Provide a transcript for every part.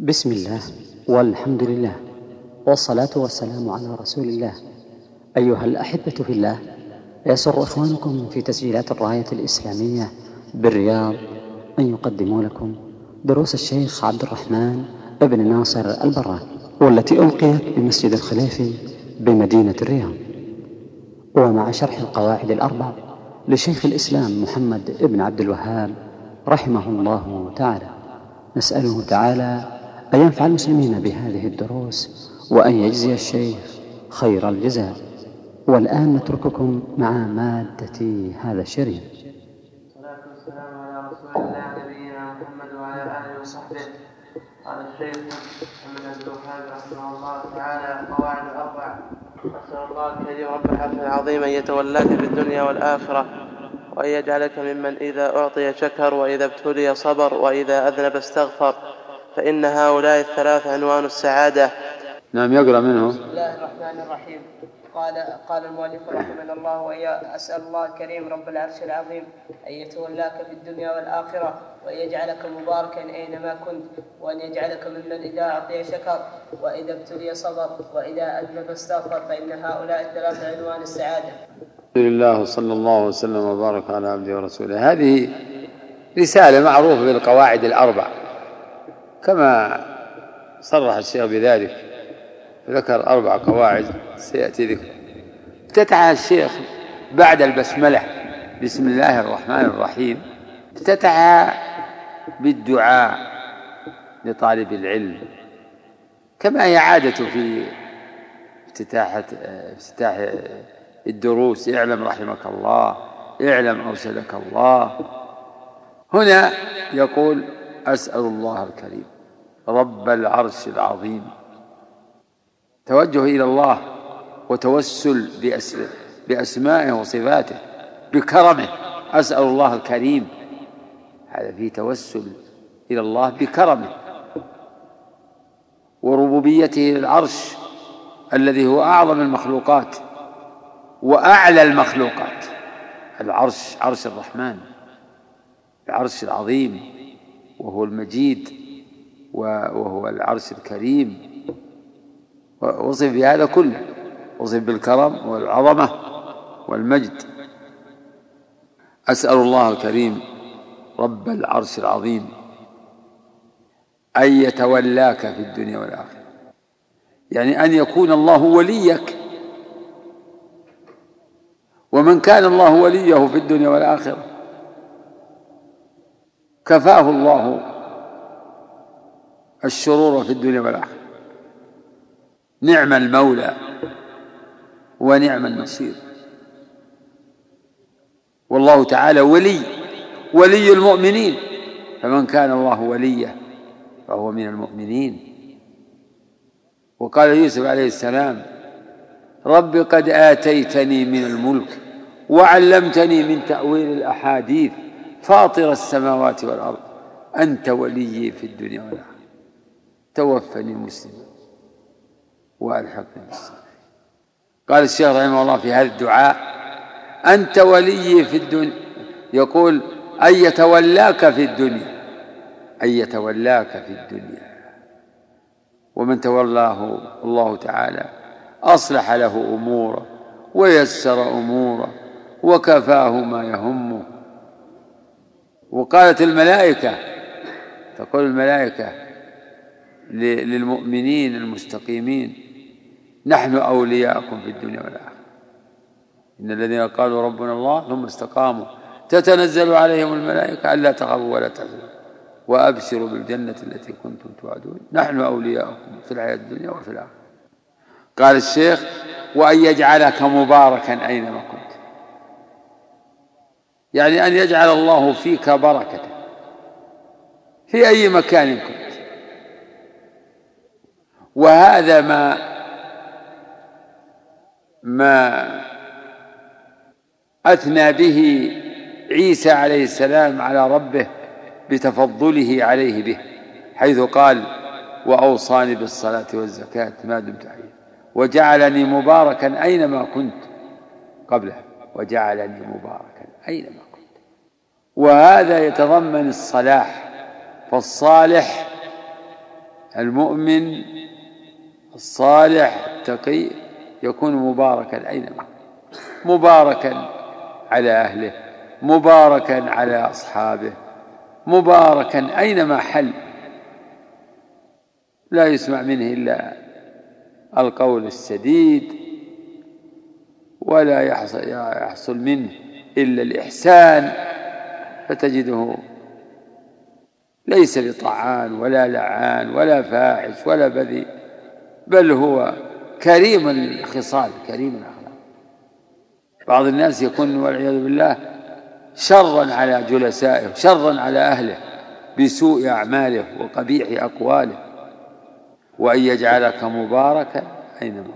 بسم الله والحمد لله والصلاة والسلام على رسول الله. أيها الأحبة في الله يسر إخوانكم في تسجيلات الراية الإسلامية بالرياض أن يقدموا لكم دروس الشيخ عبد الرحمن ابن ناصر البراك والتي ألقيت بمسجد الخليفي بمدينة الرياض. ومع شرح القواعد الأربع لشيخ الإسلام محمد ابن عبد الوهاب رحمه الله تعالى نسأله تعالى أن ينفع المسلمين بهذه الدروس وأن يجزي الشيخ خير الجزاء؟ والآن نترككم مع مادة هذا الشريط. والصلاة والسلام على رسول الله نبينا محمد وعلى آله وصحبه. قال الشيخ محمد بن الوهاب رحمه الله تعالى قواعد الأربع. أسأل الله الكريم رب العرش العظيم أن يتولاك في الدنيا والآخرة وأن يجعلك ممن إذا أعطي شكر وإذا ابتلي صبر وإذا أذنب استغفر. فإن هؤلاء الثلاث عنوان السعادة. نعم يقرأ منه. بسم الله الرحمن الرحيم. قال قال المؤلف رحمنا الله وإياه أسأل الله الكريم رب العرش العظيم أن يتولاك في الدنيا والآخرة وأن يجعلك مباركا أينما كنت وأن يجعلك ممن إذا أعطي شكر وإذا ابتلي صبر وإذا أذنب استغفر فإن هؤلاء الثلاث عنوان السعادة. الحمد لله وصلى الله وسلم وبارك على عبده ورسوله. هذه رسالة معروفة بالقواعد الأربع. كما صرح الشيخ بذلك ذكر أربع قواعد سيأتي ذكر. افتتح الشيخ بعد البسملة بسم الله الرحمن الرحيم افتتح بالدعاء لطالب العلم كما هي عادة في افتتاح افتتاح الدروس اعلم رحمك الله اعلم أرشدك الله. هنا يقول أسأل الله الكريم. رب العرش العظيم. توجه إلى الله وتوسل بأسمائه وصفاته بكرمه. أسأل الله الكريم. هذا فيه توسل إلى الله بكرمه. وربوبيته للعرش الذي هو أعظم المخلوقات وأعلى المخلوقات. العرش عرش الرحمن. العرش العظيم. وهو المجيد وهو العرش الكريم. وصف بهذا كله. وصف بالكرم والعظمة والمجد. أسأل الله الكريم رب العرش العظيم أن يتولاك في الدنيا والآخرة. يعني أن يكون الله وليك. ومن كان الله وليه في الدنيا والآخرة كفاه الله الشرور في الدنيا والآخرة. نعم المولى ونعم النصير. والله تعالى ولي ولي المؤمنين. فمن كان الله وليه فهو من المؤمنين. وقال يوسف عليه السلام رب قد آتيتني من الملك وعلمتني من تأويل الأحاديث. فاطر السماوات والأرض. أنت وليي في الدنيا والآخرة. توفني مسلما وألحقني بالصالحين قال الشيخ رحمه الله في هذا الدعاء أنت وليي في الدنيا. يقول أن يتولاك في الدنيا. أن يتولاك في الدنيا. ومن تولاه الله تعالى أصلح له أموره ويسر أموره وكفاه ما يهمه. وقالت الملائكة تقول الملائكة للمؤمنين المستقيمين نحن أولياءكم في الدنيا والآخرة. إن الذين قالوا ربنا الله ثم استقاموا تتنزل عليهم الملائكة ألا تخافوا ولا تحزنوا وأبشروا بالجنة التي كنتم توعدون. نحن أولياؤكم في الحياة الدنيا وفي الآخرة. قال الشيخ وأن يجعلك مباركا أينما كنت. يعني أن يجعل الله فيك بركة في أي مكان كنت. وهذا ما ما أثنى به عيسى عليه السلام على ربه بتفضله عليه به حيث قال وأوصاني بالصلاة والزكاة ما دمت حيا وجعلني مباركا أينما كنت قبله وجعلني مباركا. أينما كنت وهذا يتضمن الصلاح فالصالح المؤمن الصالح التقي يكون مباركا أينما مباركا على أهله مباركا على أصحابه مباركا أينما حل. لا يسمع منه إلا القول السديد ولا يحصل, منه إلا الإحسان فتجده ليس بطعان ولا لعان ولا فاحش ولا بذيء بل هو كريم الخصال كريم الأخلاق بعض الناس يكون والعياذ بالله شرا على جلسائه شرا على أهله بسوء أعماله وقبيح أقواله وأن يجعلك مباركا أينما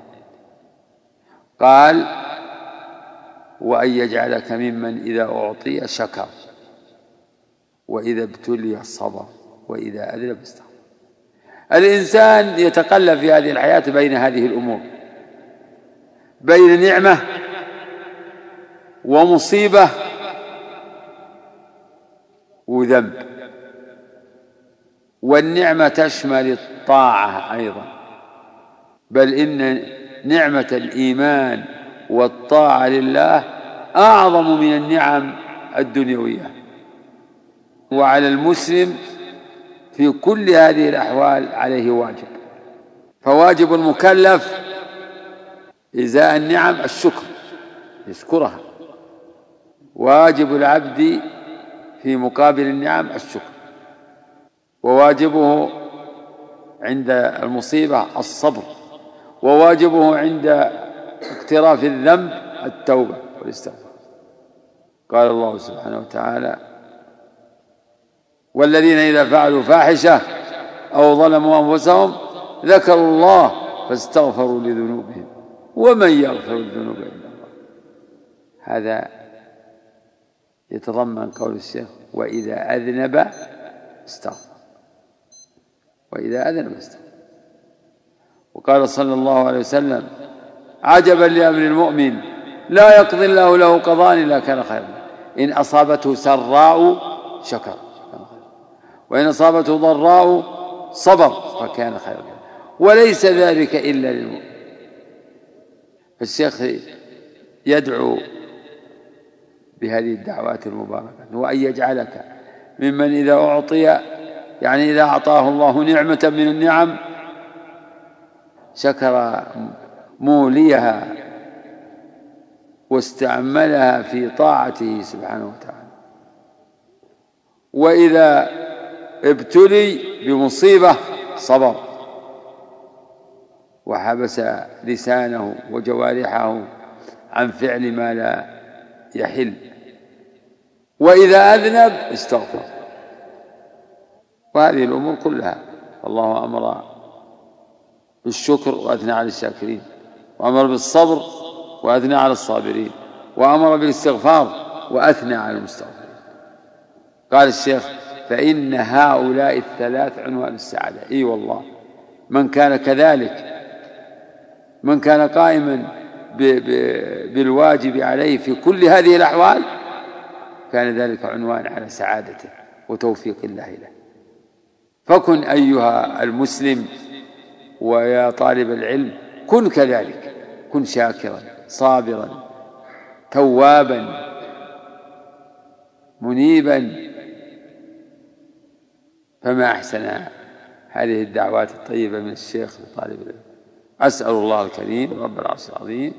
قال وأن يجعلك ممن إذا أعطي شكر وإذا ابتلي صبر وإذا أذنب استغفر. الإنسان يتقلب في هذه الحياة بين هذه الأمور بين نعمة ومصيبة وذنب. والنعمة تشمل الطاعة أيضا بل إن نعمة الإيمان والطاعة لله أعظم من النعم الدنيوية. وعلى المسلم في كل هذه الأحوال عليه واجب. فواجب المكلف إزاء النعم الشكر يشكرها. واجب العبد في مقابل النعم الشكر. وواجبه عند المصيبة الصبر. وواجبه عند اقتراف الذنب التوبة. والاستغفار. قال الله سبحانه وتعالى والذين إذا فعلوا فاحشة أو ظلموا أنفسهم ذكروا الله فاستغفروا لذنوبهم ومن يغفر الذنوب إلا الله. هذا يتضمن قول الشيخ وإذا أذنب استغفر. وإذا أذنب استغفر. وقال صلى الله عليه وسلم عجبا لأمر المؤمن لا يقضي الله له قضاء إلا كان خيرا. إن أصابته سراء شكر. وإن أصابته ضراء صبر فكان خيرا. وليس ذلك إلا للمؤمن. فالشيخ يدعو بهذه الدعوات المباركة. وأن يجعلك ممن إذا أعطي يعني إذا أعطاه الله نعمة من النعم شكر موليها واستعملها في طاعته سبحانه وتعالى. وإذا ابتلي بمصيبة صبر. وحبس لسانه وجوارحه عن فعل ما لا يحل. وإذا أذنب استغفر. وهذه الأمور كلها. الله أمر بالشكر وأثنى على الشاكرين. وأمر بالصبر وأثنى على الصابرين وأمر بالاستغفار وأثنى على المستغفرين. قال الشيخ فإن هؤلاء الثلاث عنوان السعادة. إي والله من كان كذلك من كان قائما بالواجب عليه في كل هذه الأحوال كان ذلك عنوان على سعادته وتوفيق الله له. فكن أيها المسلم ويا طالب العلم كن كذلك كن شاكرا. صابرا توابا منيبا. فما أحسن هذه الدعوات الطيبة من الشيخ لطالب العلم. أسأل الله الكريم رب العرش العظيم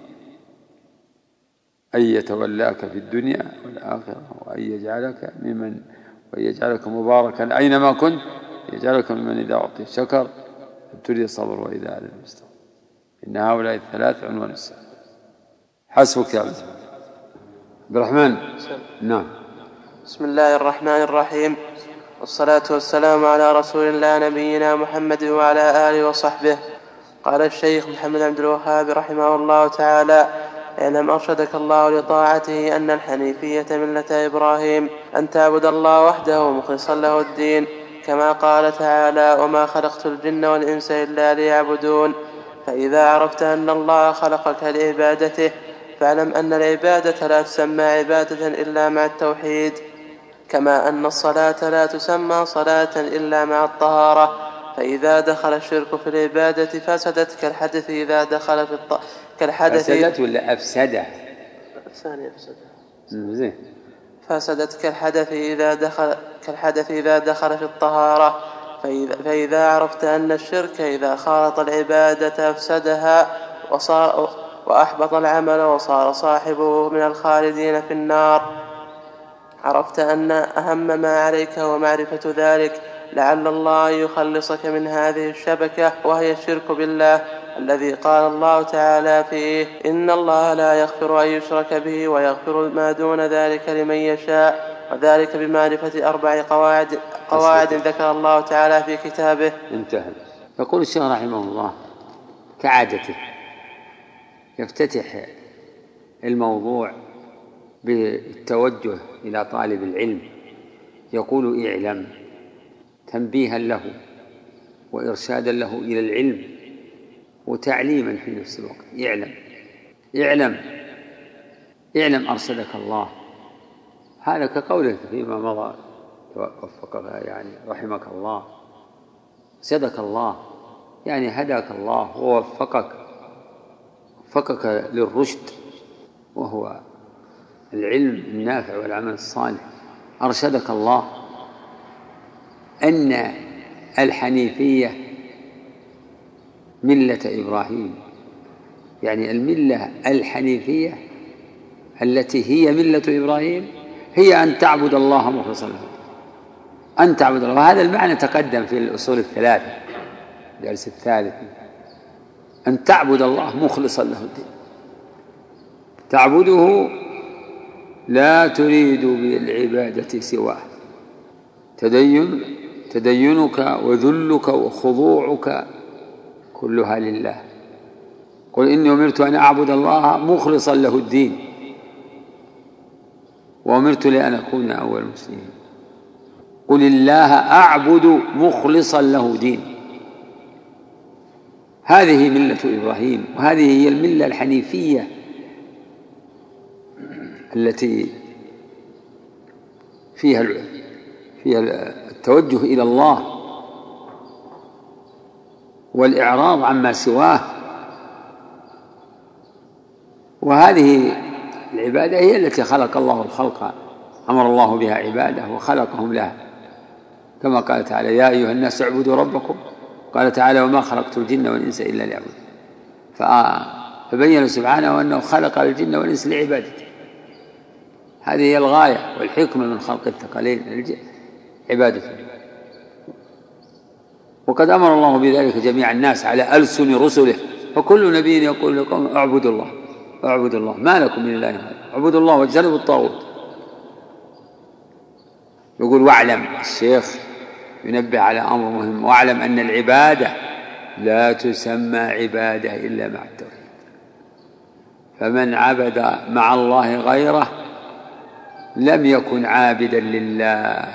أن يتولاك في الدنيا والآخرة وأن يجعلك ممن وأن يجعلك مباركا. أينما كنت يجعلك ممن إذا أعطي شكر ابتلي الصبر وإذا أذن مستغفر إن هؤلاء الثلاث عنوان السعادة حسبك يا عبد الرحمن. نعم. بسم الله الرحمن الرحيم. والصلاة والسلام على رسول الله نبينا محمد وعلى آله وصحبه. قال الشيخ محمد عبد الوهاب رحمه الله تعالى اعلم أرشدك الله لطاعته أن الحنيفية ملة إبراهيم أن تعبد الله وحده مخلصا له الدين كما قال تعالى وما خلقت الجن والإنس إلا ليعبدون فإذا عرفت أن الله خلقك لعبادته فاعلم أن العبادة لا تسمى عبادة إلا مع التوحيد كما أن الصلاة لا تسمى صلاة إلا مع الطهارة. فإذا دخل الشرك في العبادة فسدت كالحدث إذا دخل في الط... كالحدث فسدت ولا أفسده؟ ثاني أفسدت زين. فسدت كالحدث إذا دخل كالحدث إذا دخل في الطهارة. فإذا, فإذا عرفت أن الشرك إذا خالط العبادة أفسدها وصار وأحبط العمل وصار صاحبه من الخالدين في النار. عرفت أن أهم ما عليك هو معرفة ذلك لعل الله يخلصك من هذه الشبكة وهي الشرك بالله الذي قال الله تعالى فيه إن الله لا يغفر أن يشرك به ويغفر ما دون ذلك لمن يشاء وذلك بمعرفة أربع قواعد قواعد ذكر الله تعالى في كتابه. انتهى. يقول الشيخ رحمه الله كعادته. يفتتح الموضوع بالتوجه إلى طالب العلم يقول اعلم تنبيها له وإرشادا له إلى العلم وتعليما في نفس الوقت. اعلم اعلم اعلم أرشدك الله. هذا كقوله فيما مضى وفقك يعني رحمك الله صدق الله يعني هداك الله ووفقك. وفقك للرشد وهو العلم النافع والعمل الصالح. أرشدك الله أن الحنيفية ملة إبراهيم. يعني الملة الحنيفية التي هي ملة إبراهيم هي أن تعبد الله مخلصا له أن تعبد الله. وهذا المعنى تقدم في الأصول الثلاثة الدرس الثالث. أن تعبد الله مخلصا له الدين. تعبده لا تريد بالعبادة سواه. تدين تدينك وذلك وخضوعك كلها لله. قل إني أمرت أن أعبد الله مخلصا له الدين. وأمرت لأن أكون أول المسلمين. قل الله أعبد مخلصا له دين هذه ملة إبراهيم وهذه هي الملة الحنيفية التي فيها فيها التوجه إلى الله والإعراض عما سواه. وهذه العبادة هي التي خلق الله الخلق أمر الله بها عباده وخلقهم لها كما قال تعالى يا أيها الناس اعبدوا ربكم قال تعالى وما خلقت الجن والإنس إلا ليعبدون. فبين سبحانه أنه خلق الجن والإنس لعبادته. هذه هي الغاية والحكمة من خلق الثقلين عبادته. وقد أمر الله بذلك جميع الناس على ألسن رسله. فكل نبي يقول لكم اعبدوا الله اعبدوا الله. ما لكم من الله غيره. اعبدوا الله واجتنبوا الطاغوت. يقول واعلم الشيخ ينبه على أمر مهم. واعلم أن العبادة لا تسمى عبادة إلا مع التوحيد. فمن عبد مع الله غيره لم يكن عابدا لله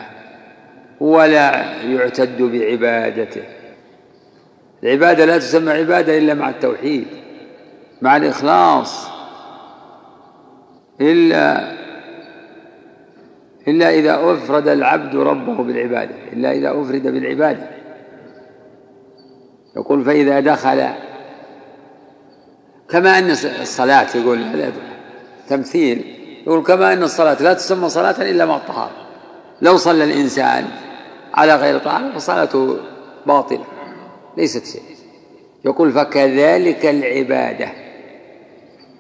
ولا يعتد بعبادته. العبادة لا تسمى عبادة إلا مع التوحيد مع الإخلاص إلا إلا إذا أفرد العبد ربه بالعبادة إلا إذا أفرد بالعبادة. يقول فإذا دخل كما أن الصلاة يقول تمثيل. يقول كما أن الصلاة لا تسمى صلاة إلا مع الطهارة. لو صلى الإنسان على غير طهارة فصلاته باطلة ليست شيء. يقول فكذلك العبادة.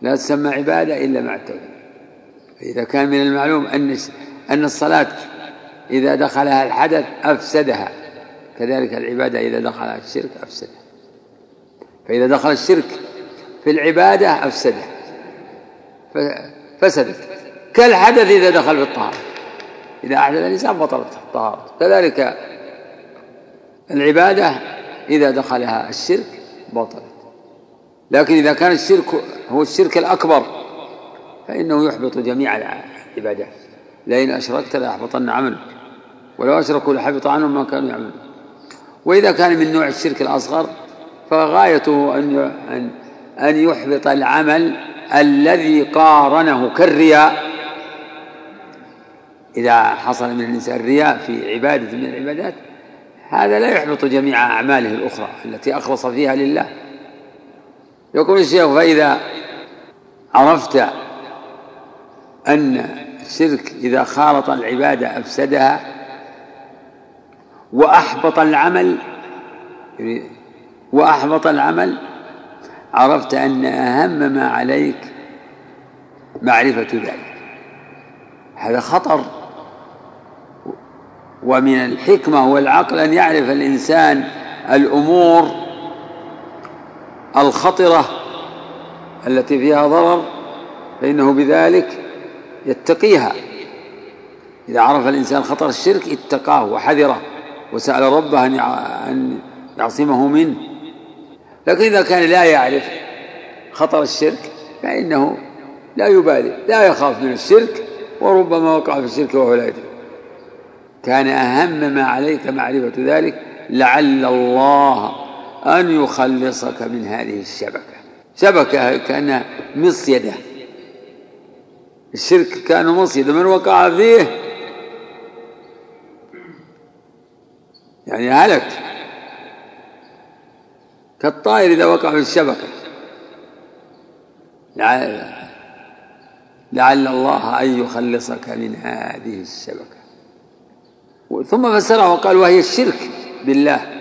لا تسمى عبادة إلا مع التوحيد. فإذا كان من المعلوم أن أن الصلاة إذا دخلها الحدث أفسدها. كذلك العبادة إذا دخلها الشرك أفسدها. فإذا دخل الشرك في العبادة أفسدها. فسدت. كالحدث إذا دخل في الطهارة. إذا أحدث الإنسان بطلت الطهارة. كذلك العبادة إذا دخلها الشرك بطلت. لكن إذا كان الشرك هو الشرك الأكبر فإنه يحبط جميع العبادات. لئن أشركت ليحبطن عملك. ولو أشركوا لحبط عنهم ما كانوا يعملون. وإذا كان من نوع الشرك الأصغر فغايته أن أن أن يحبط العمل الذي قارنه كالرياء. إذا حصل من الإنسان رياء في عبادة من العبادات هذا لا يحبط جميع أعماله الأخرى التي أخلص فيها لله. يقول الشيخ فإذا عرفت أن الشرك إذا خالط العبادة أفسدها وأحبط العمل وأحبط العمل عرفت أن أهم ما عليك معرفة ذلك. هذا خطر. ومن الحكمة والعقل أن يعرف الإنسان الأمور الخطرة التي فيها ضرر فإنه بذلك يتقيها. إذا عرف الإنسان خطر الشرك اتقاه وحذره وسأل ربه أن يعصمه منه. لكن إذا كان لا يعرف خطر الشرك فإنه لا يبالي لا يخاف من الشرك وربما وقع في الشرك وهو لا يدري. كان أهم ما عليك معرفة ذلك لعل الله أن يخلصك من هذه الشبكة. شبكة كأنها مصيدة. الشرك كان مصيدة من وقع فيه؟ يعني هلك. كالطائر إذا وقع في الشبكة. لعل, لعل الله أن يخلصك من هذه الشبكة. ثم فسره وقال وهي الشرك بالله.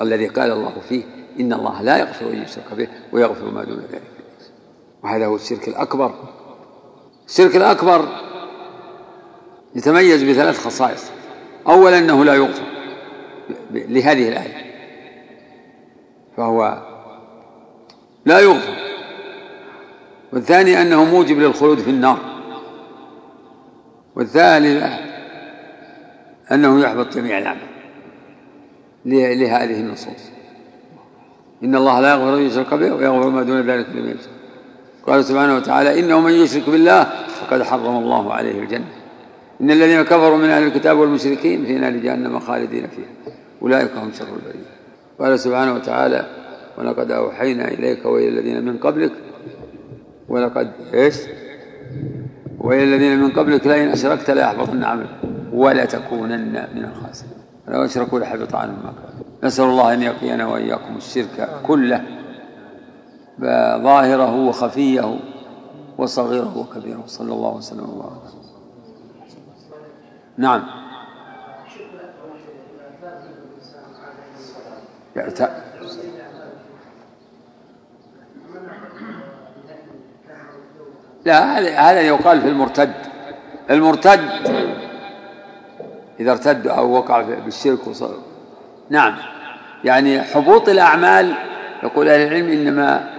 الذي قال الله فيه إن الله لا يغفر أن يشرك به ويغفر ما دون ذلك. وهذا هو الشرك الأكبر. الشرك الأكبر يتميز بثلاث خصائص. أولا أنه لا يغفر لهذه الآية. فهو لا يغفر. والثاني أنه موجب للخلود في النار. والثالث أنه يحبط جميع الأعمال لهذه النصوص. إن الله لا يغفر أن يشرك به ويغفر ما دون ذلك لمن يشاء. قال سبحانه وتعالى إنه من يشرك بالله فقد حرم الله عليه الجنة. إن الذين كفروا من أهل الكتاب والمشركين في نار جهنم خالدين فيها. أولئك هم شر البرية. قال سبحانه وتعالى ولقد أوحينا إليك وإلى الذين من قبلك ولقد إيش؟ وإلى الذين من قبلك لئن أشركت ليحبطن عملك ولتكونن من الخاسرين. لو أشركوا لحبط عنهم ما كانوا. نسأل الله أن يقينا وإياكم الشرك كله ظاهره وخفيه وصغيره وكبيره. صلى الله وسلم وبارك نعم. لا هذا يقال في المرتد. المرتد إذا ارتد أو وقع بالشرك وصار نعم. يعني حبوط الأعمال يقول أهل العلم إنما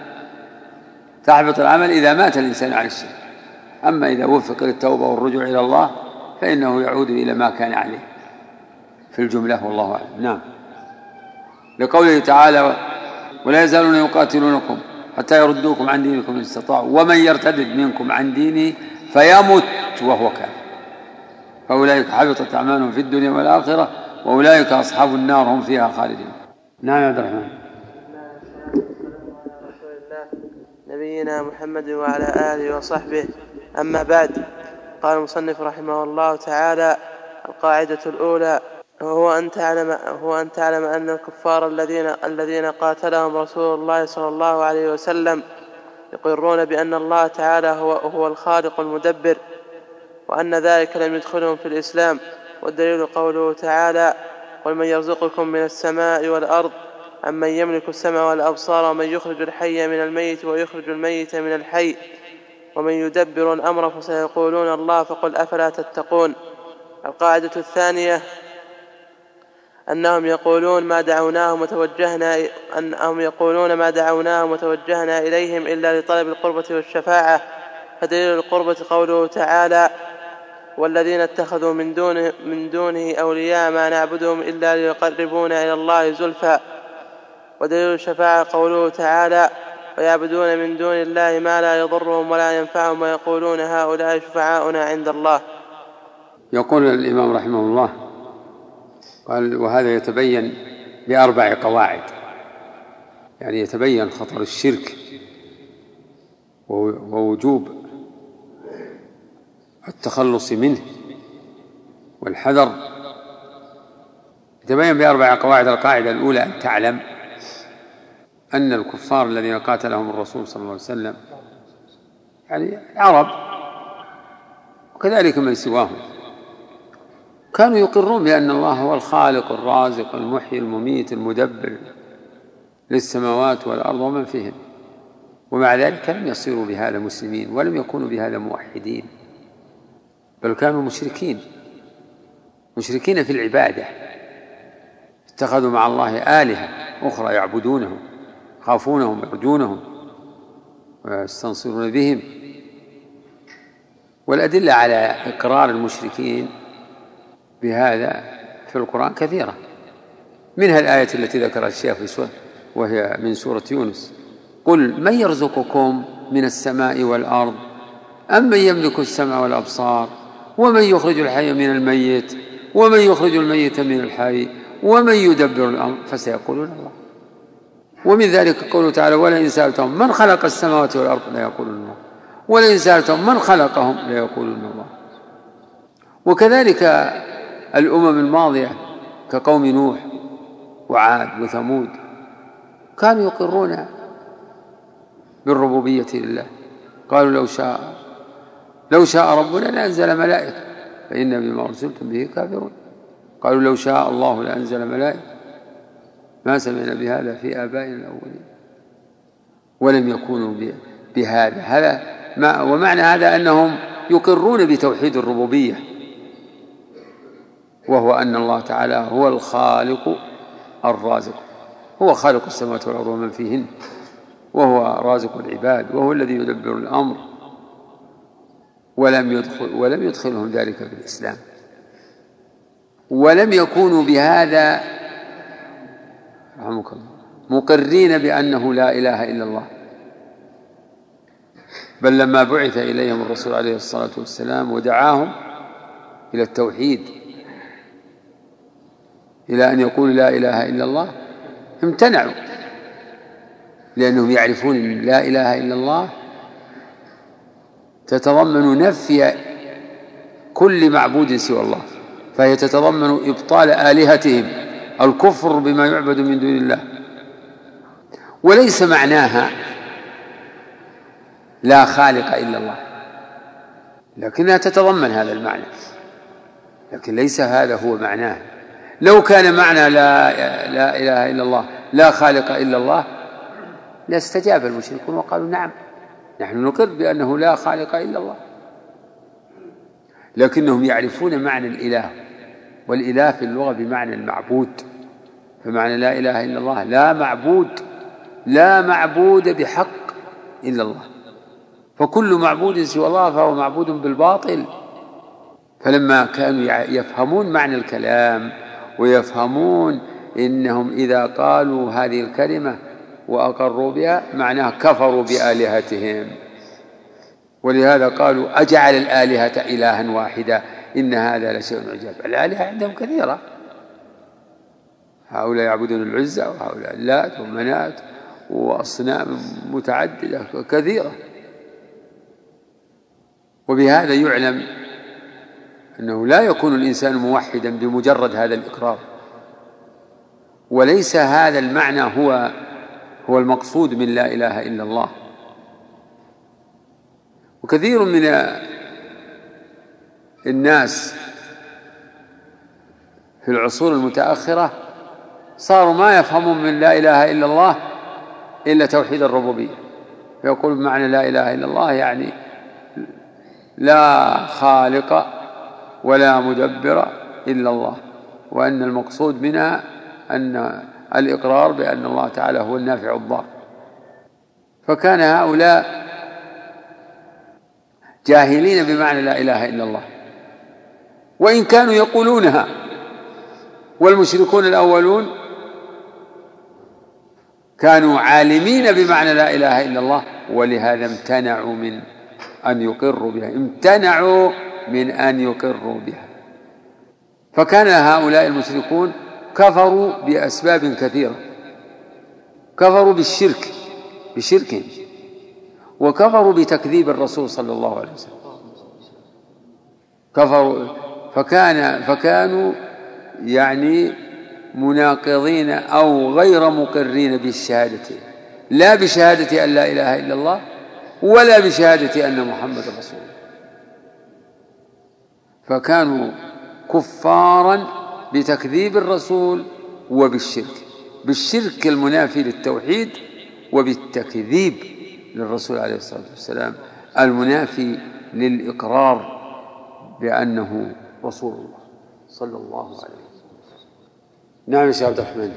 تحبط العمل إذا مات الإنسان عن الشرك. أما إذا وفق للتوبة والرجوع إلى الله فإنه يعود إلى ما كان عليه. في الجملة والله أعلم. نعم. لقوله تعالى ولا يزالون يقاتلونكم حتى يردوكم عن دينكم إن استطاعوا. ومن يرتد منكم عن دينه فيمت وهو كافر. فأولئك حبطت أعمالهم في الدنيا والآخرة وأولئك أصحاب النار هم فيها خالدون. نعم يا عبد الرحمن. نبينا محمد وعلى آله وصحبه. أما بعد قال المصنف رحمه الله تعالى القاعدة الأولى هو أن تعلم هو أن تعلم أن الكفار الذين الذين قاتلهم رسول الله صلى الله عليه وسلم يقرون بأن الله تعالى هو هو الخالق المدبر وأن ذلك لم يدخلهم في الإسلام. والدليل قوله تعالى قل من يرزقكم من السماء والأرض أمن يملك السمع والأبصار ومن يخرج الحي من الميت ويخرج الميت من الحي ومن يدبر الأمر فسيقولون الله فقل أفلا تتقون. القاعدة الثانية أنهم يقولون ما دعوناهم وتوجهنا أنهم يقولون ما دعوناهم وتوجهنا إليهم إلا لطلب القربة والشفاعة. فدليل القربة قوله تعالى والذين اتخذوا من دونه, من دونه أولياء ما نعبدهم إلا ليقربونا إلى الله زلفى. ودليل الشفاعة قوله تعالى ويعبدون من دون الله ما لا يضرهم ولا ينفعهم ويقولون هؤلاء شفعاؤنا عند الله. يقول الإمام رحمه الله قال وهذا يتبين بأربع قواعد. يعني يتبين خطر الشرك ووجوب التخلص منه والحذر. يتبين بأربع قواعد. القاعدة الأولى أن تعلم أن الكفار الذين قاتلهم الرسول صلى الله عليه وسلم يعني عرب وكذلك من سواهم كانوا يقرون بأن الله هو الخالق الرازق المحيي المميت المدبر للسماوات والأرض ومن فيهن ومع ذلك لم يصيروا بهذا مسلمين ولم يكونوا بهذا موحدين بل كانوا مشركين مشركين في العبادة اتخذوا مع الله آلهة أخرى يعبدونهم. يخافونهم يرجونهم ويستنصرون بهم. والأدلة على إقرار المشركين بهذا في القرآن كثيرة. منها الآية التي ذكرها الشيخ في سورة وهي من سورة يونس. قل من يرزقكم من السماء والأرض؟ أم من يملك السمع والأبصار؟ ومن يخرج الحي من الميت؟ ومن يخرج الميت من الحي؟ ومن يدبر الأمر؟ فسيقولون الله. ومن ذلك قوله تعالى ولئن سألتهم من خلق السماوات والأرض ليقولون الله. ولئن سألتهم من خلقهم ليقولون الله. وكذلك الأمم الماضية كقوم نوح وعاد وثمود كانوا يقرون بالربوبية لله. قالوا لو شاء لو شاء ربنا لأنزل ملائكة فإن بما أرسلتم به كافرون. قالوا لو شاء الله لأنزل ملائكة. ما سمعنا بهذا في آبائنا الأولين. ولم يكونوا بهذا. هذا ما ومعنى هذا أنهم يقرون بتوحيد الربوبية. وهو أن الله تعالى هو الخالق الرازق. هو خالق السماوات والأرض ومن فيهن. وهو رازق العباد. وهو الذي يدبر الأمر. ولم يدخل ولم يدخلهم ذلك في الإسلام. ولم يكونوا بهذا رحمك الله. مقرين بأنه لا إله إلا الله. بل لما بعث إليهم الرسول عليه الصلاة والسلام ودعاهم إلى التوحيد إلى أن يقولوا لا إله إلا الله امتنعوا. لأنهم يعرفون أن لا إله إلا الله تتضمن نفي كل معبود سوى الله فهي تتضمن إبطال آلهتهم. الكفر بما يعبد من دون الله. وليس معناها لا خالق إلا الله. لكنها تتضمن هذا المعنى. لكن ليس هذا هو معناه. لو كان معنى لا لا إله إلا الله لا خالق إلا الله لاستجاب المشركون وقالوا نعم نحن نقر بأنه لا خالق إلا الله. لكنهم يعرفون معنى الإله. والإله في اللغة بمعنى المعبود فمعنى لا إله إلا الله لا معبود لا معبود بحق إلا الله. فكل معبود سوى الله فهو معبود بالباطل. فلما كانوا يفهمون معنى الكلام ويفهمون إنهم إذا قالوا هذه الكلمة وأقروا بها معناه كفروا بآلهتهم. ولهذا قالوا أجعل الآلهة إلها واحدا إن هذا لشيء عجاب. الآلهة عندهم كثيرة. هؤلاء يعبدون العزى وهؤلاء اللات ومنات وأصنام متعددة كثيرة. وبهذا يعلم أنه لا يكون الإنسان موحدا بمجرد هذا الإقرار. وليس هذا المعنى هو هو المقصود من لا إله إلا الله. وكثير من الناس في العصور المتأخرة صاروا ما يفهمون من لا إله إلا الله إلا توحيد الربوبية. فيقول بمعنى لا إله إلا الله يعني لا خالق ولا مدبر إلا الله وأن المقصود منها أن الإقرار بأن الله تعالى هو النافع الضار. فكان هؤلاء جاهلين بمعنى لا إله إلا الله. وإن كانوا يقولونها. والمشركون الأولون كانوا عالمين بمعنى لا إله إلا الله ولهذا امتنعوا من أن يقروا بها. امتنعوا من أن يقروا بها. فكان هؤلاء المشركون كفروا بأسباب كثيرة. كفروا بالشرك بشركهم. وكفروا بتكذيب الرسول صلى الله عليه وسلم. كفروا فكان فكانوا يعني مناقضين أو غير مقرين بالشهادة. لا بشهادة أن لا إله إلا الله ولا بشهادة أن محمد رسول الله. فكانوا كفارا بتكذيب الرسول وبالشرك. بالشرك المنافي للتوحيد وبالتكذيب للرسول عليه الصلاة والسلام. المنافي للإقرار بأنه رسول الله صلى الله عليه وسلم. نعم يا شيخ عبد الرحمن.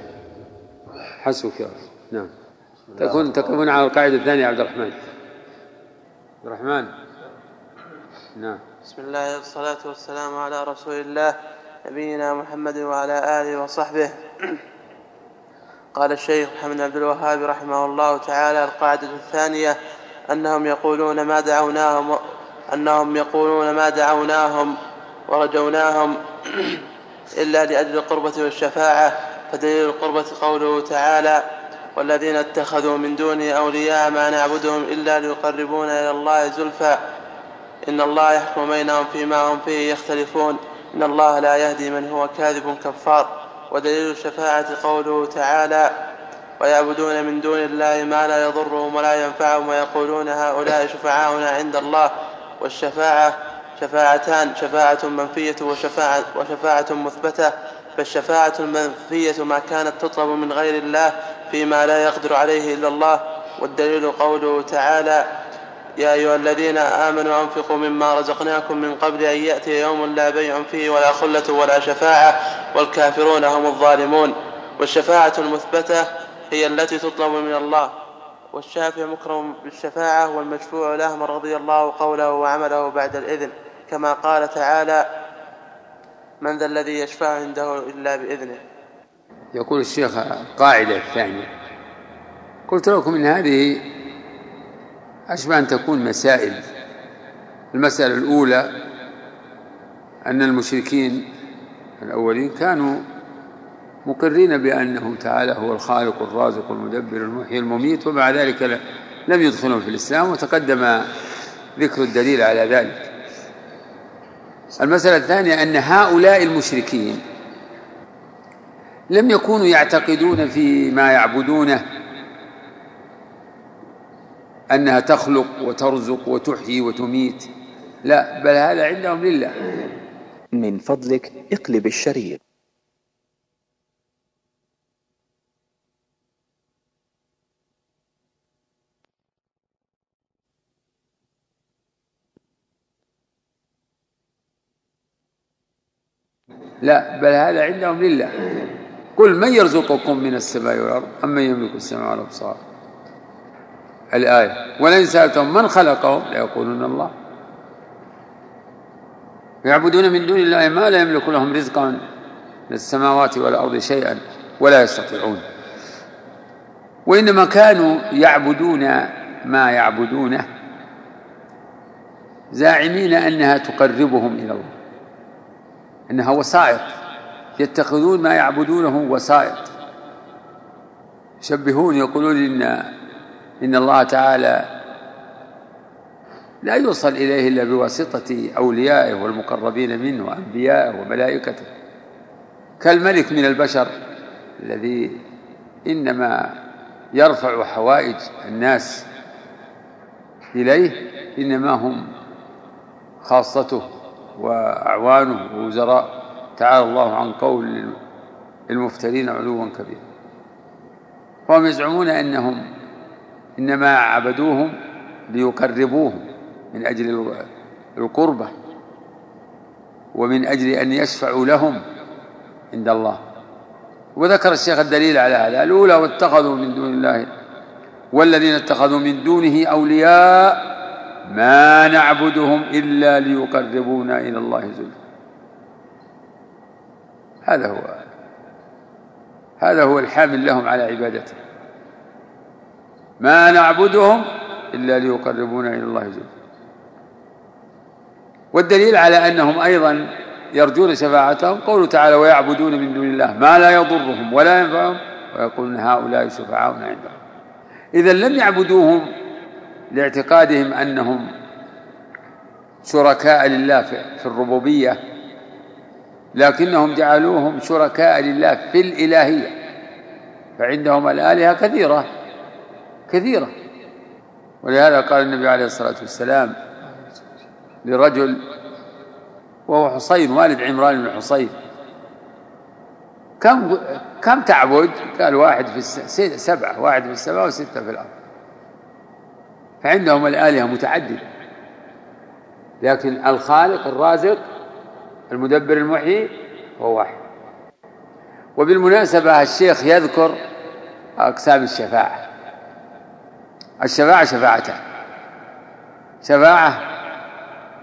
حسبك يا رب نعم. تكون تكون على القاعدة الثانية يا عبد الرحمن. عبد الرحمن. نعم. بسم الله والصلاة والسلام على رسول الله نبينا محمد وعلى آله وصحبه. قال الشيخ محمد عبد الوهاب رحمه الله تعالى القاعدة الثانية أنهم يقولون ما دعوناهم أنهم يقولون ما دعوناهم ورجوناهم إلا لأجل القربة والشفاعة فدليل القربة قوله تعالى والذين اتخذوا من دونه أولياء ما نعبدهم إلا ليقربونا إلى الله زلفى. إن الله يحكم بينهم فيما هم فيه يختلفون. إن الله لا يهدي من هو كاذب كفار. ودليل الشفاعة قوله تعالى ويعبدون من دون الله ما لا يضرهم ولا ينفعهم ويقولون هؤلاء شفعاؤنا عند الله. والشفاعة شفاعتان شفاعة منفية وشفاعة, وشفاعة مثبتة فالشفاعة المنفية ما كانت تطلب من غير الله فيما لا يقدر عليه إلا الله. والدليل قوله تعالى يا أيها الذين آمنوا أنفقوا مما رزقناكم من قبل أن يأتي يوم لا بيع فيه ولا خلة ولا شفاعة والكافرون هم الظالمون. والشفاعة المثبتة هي التي تطلب من الله. والشافع مكرم بالشفاعة والمشفوع له من رضي الله قوله وعمله بعد الإذن. كما قال تعالى من ذا الذي يشفع عنده إلا بإذنه. يقول الشيخ القاعدة الثانية قلت لكم إن هذه أشبه أن تكون مسائل. المسألة الأولى أن المشركين الأولين كانوا مقرين بأنه تعالى هو الخالق الرازق المدبر المحيي المميت ومع ذلك لم يدخلهم في الإسلام وتقدم ذكر الدليل على ذلك. المسألة الثانية أن هؤلاء المشركين لم يكونوا يعتقدون في ما يعبدونه أنها تخلق وترزق وتحيي وتميت. لا بل هذا عندهم لله. من فضلك اقلب الشريط لا بل هذا عندهم لله. قل من يرزقكم من السماء والأرض أم من يملك السماء والأبصار؟ الآية ولئن سألتهم من خلقهم ليقولون الله. يعبدون من دون الله ما لا يملك لهم رزقا من السماوات والأرض شيئا ولا يستطيعون. وإنما كانوا يعبدون ما يعبدونه زاعمين أنها تقربهم إلى الله. إنها وسائط. يتخذون ما يعبدونه وسائط. يشبهون يقولون إن إن الله تعالى لا يوصل إليه إلا بواسطة أوليائه والمقربين منه وأنبيائه وملائكته. كالملك من البشر الذي إنما يرفع حوائج الناس إليه إنما هم خاصته. وأعوانه ووزراء. تعالى الله عن قول المفترين علوا كبيرا وهم يزعمون أنهم إنما عبدوهم ليقربوهم من أجل القربة ومن أجل أن يشفعوا لهم عند الله. وذكر الشيخ الدليل على هذا. الأولى واتخذوا من دون الله والذين اتخذوا من دونه أولياء ما نعبدهم إلا ليقربونا إلى الله زلفى. هذا هو هذا هو الحامل لهم على عبادته ما نعبدهم إلا ليقربونا إلى الله زلفى. والدليل على أنهم أيضا يرجون شفاعتهم قوله تعالى ويعبدون من دون الله ما لا يضرهم ولا ينفعهم. ويقولون هؤلاء شفعاؤنا عندهم. إذا لم يعبدوهم لاعتقادهم أنهم شركاء لله في الربوبية لكنهم جعلوهم شركاء لله في الإلهية فعندهم الآلهة كثيرة كثيرة ولهذا قال النبي عليه الصلاة والسلام لرجل وهو حصين والد عمران بن حصين كم كم تعبد؟ قال واحد في سبعة واحد في السماء وستة في الأرض فعندهم الآلهة متعددة. لكن الخالق الرازق المدبر المحيي هو واحد. وبالمناسبة الشيخ يذكر أقسام الشفاعة. الشفاعة شفاعتان. شفاعة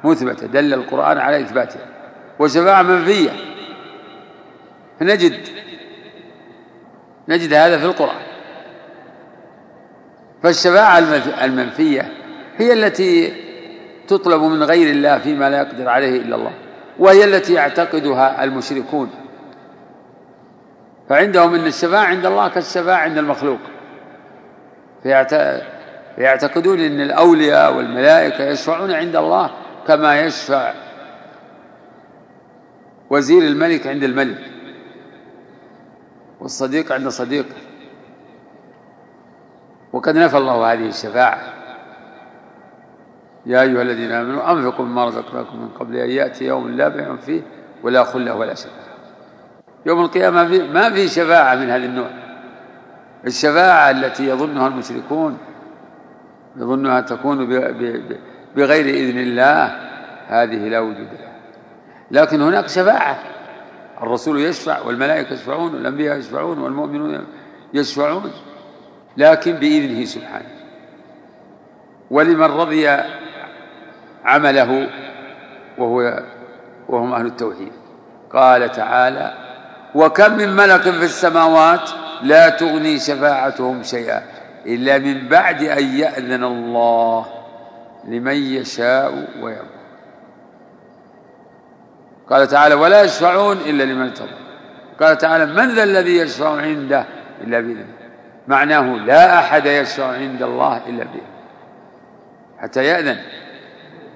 مثبتة دل القرآن على إثباتها. وشفاعة منفية. فنجد نجد هذا في القرآن. فالشفاعة المنفية هي التي تطلب من غير الله فيما لا يقدر عليه إلا الله وهي التي يعتقدها المشركون. فعندهم أن الشفاعة عند الله كالشفاعة عند المخلوق. فيعتقدون أن الأولياء والملائكة يشفعون عند الله كما يشفع وزير الملك عند الملك والصديق عند صديقه وقد نفى الله هذه الشفاعة. يا أيها الذين آمنوا أنفقوا مما رزقناكم من قبل أن يأتي يوم لا بيع فيه ولا خلة ولا شفاعة. يوم القيامة ما في شفاعة من هذا النوع. الشفاعة التي يظنها المشركون يظنها تكون بغير إذن الله هذه لا وجود لها. لكن هناك شفاعة. الرسول يشفع والملائكة يشفعون والأنبياء يشفعون والمؤمنون يشفعون. لكن بإذنه سبحانه. ولمن رضي عمله وهو وهم أهل التوحيد. قال تعالى وكم من ملك في السماوات لا تغني شفاعتهم شيئا إلا من بعد أن يأذن الله لمن يشاء ويرضى. قال تعالى ولا يشفعون إلا لمن ارتضى قال تعالى من ذا الذي يشفع عنده إلا بإذنه. معناه لا أحد يشفع عند الله إلا بإذنه حتى يأذن.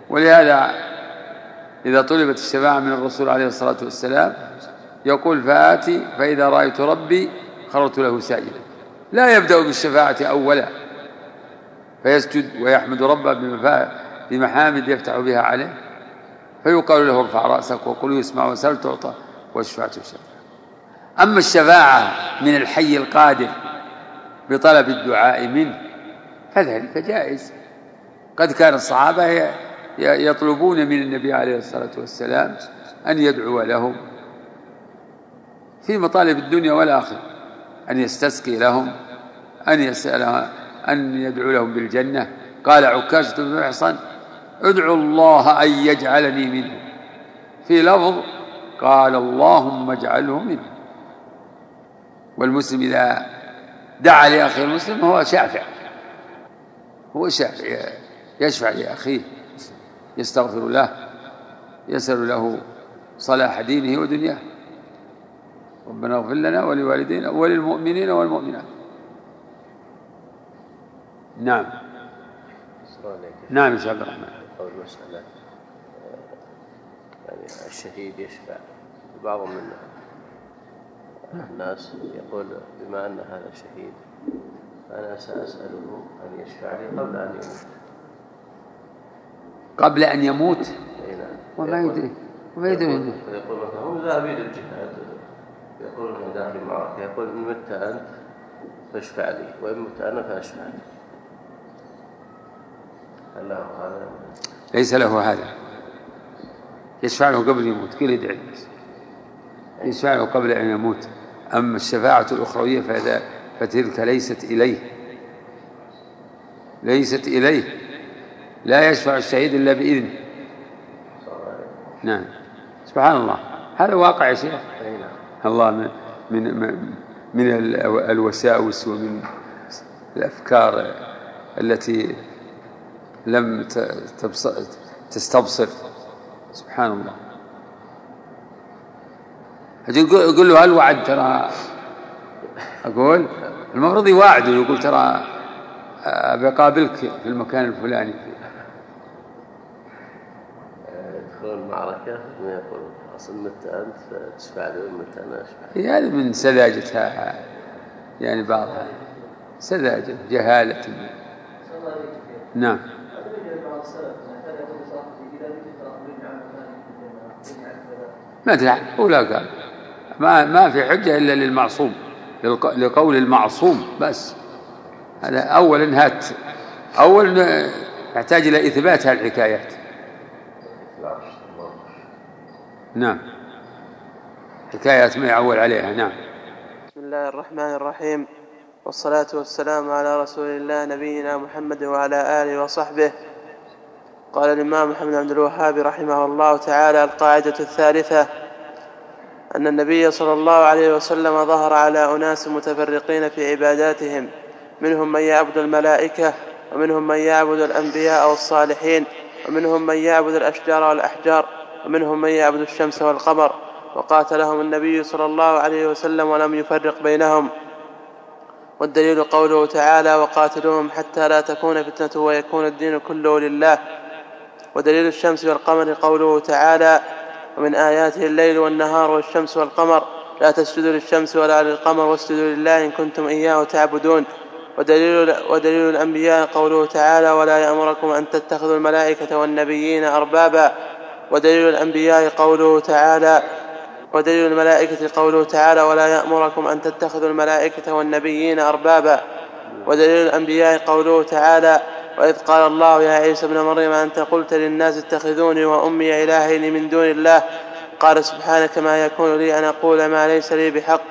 ولهذا إذا طلبت الشفاعة من الرسول عليه الصلاة والسلام يقول فآتي فإذا رأيت ربي خررت له ساجدا لا يبدأ بالشفاعة أولا. فيسجد ويحمد ربه بمحامد يفتح بها عليه. فيقال له ارفع رأسك وقل يسمع وسل تعطى والشفاعة الشفاعة أما الشفاعة من الحي القادر بطلب الدعاء منه. فذلك جائز. قد كان الصحابة يطلبون من النبي عليه الصلاة والسلام أن يدعو لهم في مطالب الدنيا والآخرة أن يستسقي لهم أن يسأل أن يدعو لهم بالجنة. قال عكاشة بن محصن ادعو الله أن يجعلني منه في لفظ قال اللهم اجعله منه والمسلم إذا دعا لأخيه المسلم هو شافع. هو شافع يشفع لأخيه يستغفر له يسأل له صلاح دينه ودنياه. ربنا اغفر لنا ولوالدينا وللمؤمنين والمؤمنات. نعم. نعم يا شيخ عبد الرحمن. قول المسألة يعني الشهيد يشفع بعض من الناس يقول بما أن هذا شهيد فأنا سأسأله أن يشفع لي قبل أن يموت. قبل أن يموت؟ نعم. وما يدري وما يدري يقول مثلا هم ذاهبين للجهاد يقول إنه داخل المعركة يقول إن مت أنت فاشفع لي وإن مت أنا فأشفع لي هل له هذا؟ ليس له هذا. يشفع له قبل يموت كل يدعي. يشفع له قبل أن يموت. أما الشفاعة الأخروية فهذا فتلك ليست إليه. ليست إليه. لا يشفع الشهيد إلا بإذنه نعم. سبحان الله. هذا واقع يا شيخ. الله من من من الوساوس ومن الأفكار التي لم تستبصر. سبحان الله. يقول له هل وعد؟ ترى أقول المفروض يواعده يقول ترى بقابلك في المكان الفلاني. يدخل المعركة ما يقول خلاص إن مت أنت؟ فتشفع لي وإن مت أنا أشفع هذا من سذاجتها يعني بعضها. سذاجة جهالة. نعم. ما أدري ولا قال. ما ما في حجة إلا للمعصوم لقول المعصوم بس. هذا اولا هات اولا يحتاج إلى إثبات هالحكايات نعم. حكايات ما يعول عليها نعم. بسم الله الرحمن الرحيم. والصلاة والسلام على رسول الله نبينا محمد وعلى آله وصحبه. قال الإمام محمد عبد الوهاب رحمه الله تعالى القاعدة الثالثة أن النبي صلى الله عليه وسلم ظهر على أناس متفرقين في عباداتهم منهم من يعبد الملائكة ومنهم من يعبد الأنبياء والصالحين ومنهم من يعبد الأشجار والأحجار ومنهم من يعبد الشمس والقمر. وقاتلهم النبي صلى الله عليه وسلم ولم يفرق بينهم. والدليل قوله تعالى وقاتلوهم حتى لا تكون فتنة ويكون الدين كله لله. ودليل الشمس والقمر قوله تعالى ومن آياته الليل والنهار والشمس والقمر. لا تسجدوا للشمس ولا للقمر واسجدوا لله إن كنتم إياه تعبدون. ودليل, ودليل الأنبياء قوله تعالى ولا يأمركم أن تتخذوا الملائكة والنبيين أربابا. ودليل الأنبياء قوله تعالى ودليل الملائكة قوله تعالى ولا يأمركم أن تتخذوا الملائكة والنبيين أربابا. ودليل الأنبياء قوله تعالى وإذ قال الله يا عيسى ابن مريم أنت قلت للناس اتخذوني وأمي إلهين من دون الله؟ قال سبحانك ما يكون لي أن أقول ما ليس لي بحق.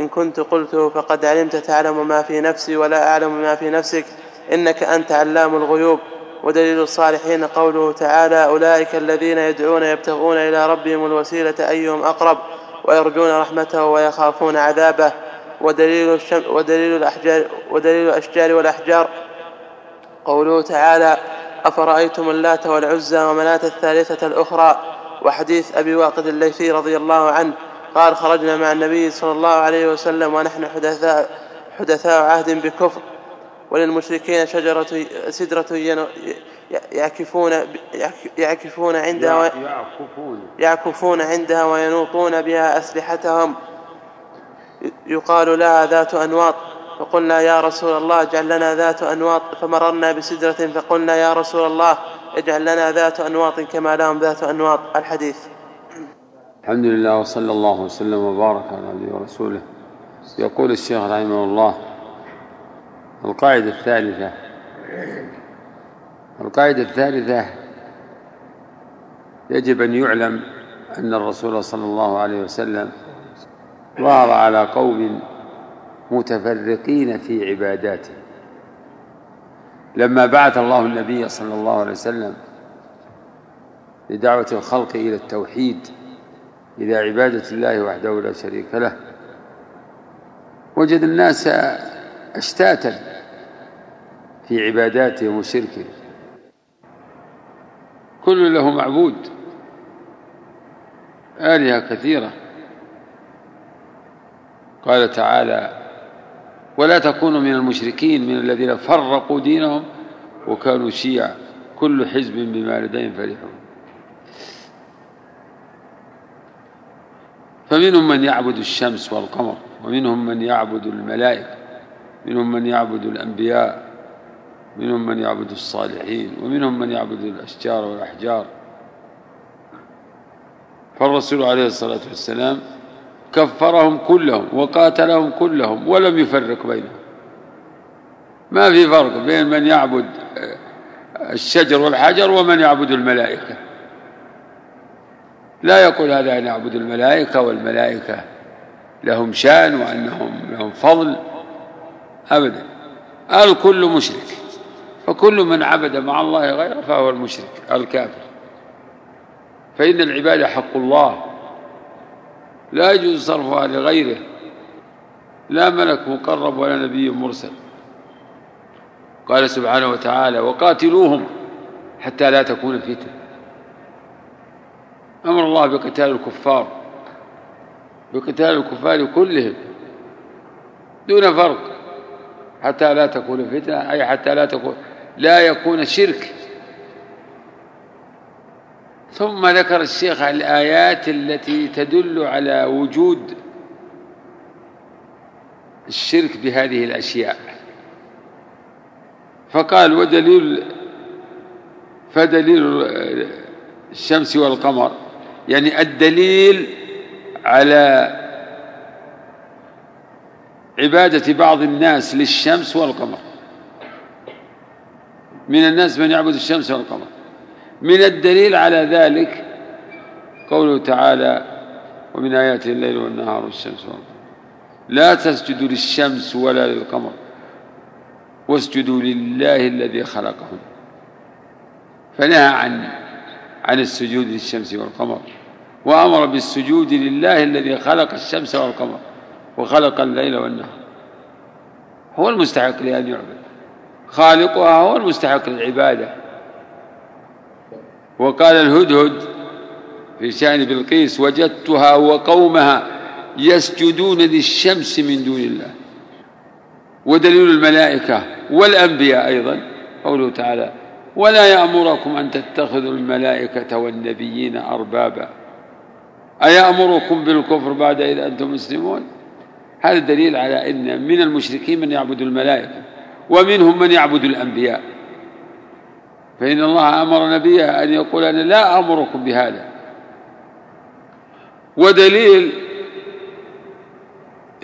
إن كنت قلته فقد علمت تعلم ما في نفسي ولا أعلم ما في نفسك. إنك أنت علام الغيوب. ودليل الصالحين قوله تعالى أولئك الذين يدعون يبتغون إلى ربهم الوسيلة أيهم أقرب ويرجون رحمته ويخافون عذابه. ودليل, الشم ودليل, الأحجار ودليل الأشجار والأحجار. قوله تعالى أفرأيتم اللات والعزى ومناة الثالثة الأخرى؟ وحديث أبي واقد الليثي رضي الله عنه قال خرجنا مع النبي صلى الله عليه وسلم ونحن حدثاء, حدثاء عهد بكفر وللمشركين شجرة سدرة يعكفون يعكفون عندها يعكفون. عندها وينوطون بها أسلحتهم. يقال لها ذات أنواط. فقلنا يا رسول الله اجعل لنا ذات أنواط فمررنا بسدرة فقلنا يا رسول الله اجعل لنا ذات أنواط كما لهم ذات أنواط. الحديث. الحمد لله وصلى الله وسلم وبارك على نبيه ورسوله. يقول الشيخ رحمه الله القاعدة الثالثة. القاعدة الثالثة يجب أن يعلم أن الرسول صلى الله عليه وسلم ظهر على قوم متفرقين في عباداته. لما بعث الله النبي صلى الله عليه وسلم لدعوة الخلق إلى التوحيد إلى عبادة الله وحده لا شريك له وجد الناس أشتاتا في عباداتهم وشركهم كل له معبود آلهة كثيرة. قال تعالى ولا تكونوا من المشركين من الذين فرقوا دينهم وكانوا شيعا كل حزب بما لديهم فرحون. فمنهم من يعبد الشمس والقمر ومنهم من يعبد الملائكة منهم من يعبد الأنبياء منهم من يعبد الصالحين ومنهم من يعبد الأشجار والأحجار. فالرسول عليه الصلاة والسلام كفرهم كلهم وقاتلهم كلهم ولم يفرق بينهم. ما في فرق بين من يعبد الشجر والحجر ومن يعبد الملائكة. لا يقول هذا أن يعبد الملائكة والملائكة لهم شأن وأنهم لهم فضل أبدا. الكل مشرك فكل من عبد مع الله غيره فهو المشرك الكافر. فإن العبادة حق الله لا يجوز صرفها لغيره. لا ملك مقرب ولا نبي مرسل. قال سبحانه وتعالى وقاتلوهم حتى لا تكون فتنة. أمر الله بقتال الكفار بقتال الكفار كلهم دون فرق حتى لا تكون فتنة أي حتى لا تكون لا يكون شرك. ثم ذكر الشيخ الآيات التي تدل على وجود الشرك بهذه الأشياء. فقال ودليل فدليل الشمس والقمر يعني الدليل على عبادة بعض الناس للشمس والقمر. من الناس من يعبد الشمس والقمر. من الدليل على ذلك قوله تعالى ومن آياته الليل والنهار والشمس والقمر لا تسجدوا للشمس ولا للقمر واسجدوا لله الذي خلقهم فنهى عن عن السجود للشمس والقمر وأمر بالسجود لله الذي خلق الشمس والقمر وخلق الليل والنهار. هو المستحق لأن يعبد. خالقها هو المستحق للعبادة. وقال الهدهد في شأن بلقيس وجدتها وقومها يسجدون للشمس من دون الله. ودليل الملائكة والأنبياء أيضا. قوله تعالى ولا يأمركم أن تتخذوا الملائكة والنبيين أربابا. أيأمركم بالكفر بعد إذ أنتم مسلمون؟ هذا دليل على أن من المشركين من يعبد الملائكة ومنهم من يعبد الأنبياء. فإن الله أمر نبيه أن يقول أنا لا أمركم بهذا. ودليل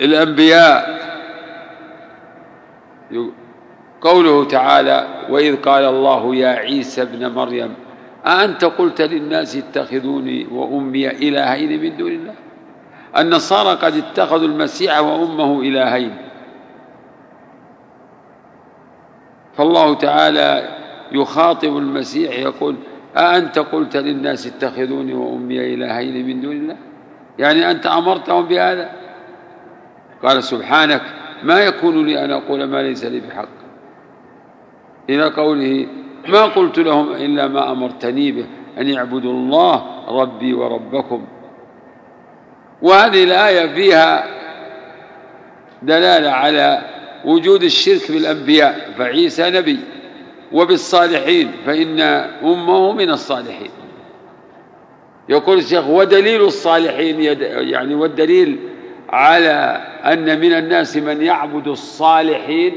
الأنبياء قوله تعالى وإذ قال الله يا عيسى ابن مريم أأنت قلت للناس اتخذوني وأمي إلهين من دون الله؟ النصارى قد اتخذوا المسيح وأمه إلهين. فالله تعالى يخاطب المسيح يقول أأنت قلت للناس اتخذوني وأمي إلهين من دون الله؟ يعني أنت أمرتهم بهذا؟ قال سبحانك ما يكون لي أن أقول ما ليس لي بحق. إلى قوله ما قلت لهم إلا ما أمرتني به أن يعبدوا الله ربي وربكم. وهذه الآية فيها دلالة على وجود الشرك بالأنبياء فعيسى نبي. وبالصالحين فإن أمه من الصالحين. يقول الشيخ ودليل الصالحين يعني والدليل على أن من الناس من يعبد الصالحين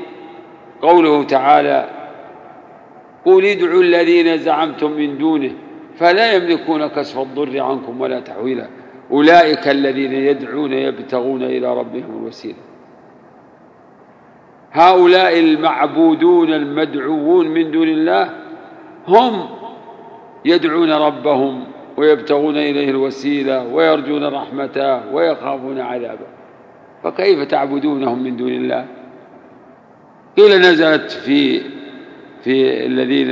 قوله تعالى قل ادعوا الذين زعمتم من دونه فلا يملكون كشف الضر عنكم ولا تحويلا. أولئك الذين يدعون يبتغون إلى ربهم الوسيلة. هؤلاء المعبودون المدعوون من دون الله هم يدعون ربهم ويبتغون إليه الوسيلة ويرجون رحمته ويخافون عذابه. فكيف تعبدونهم من دون الله؟ قيل نزلت في في الذين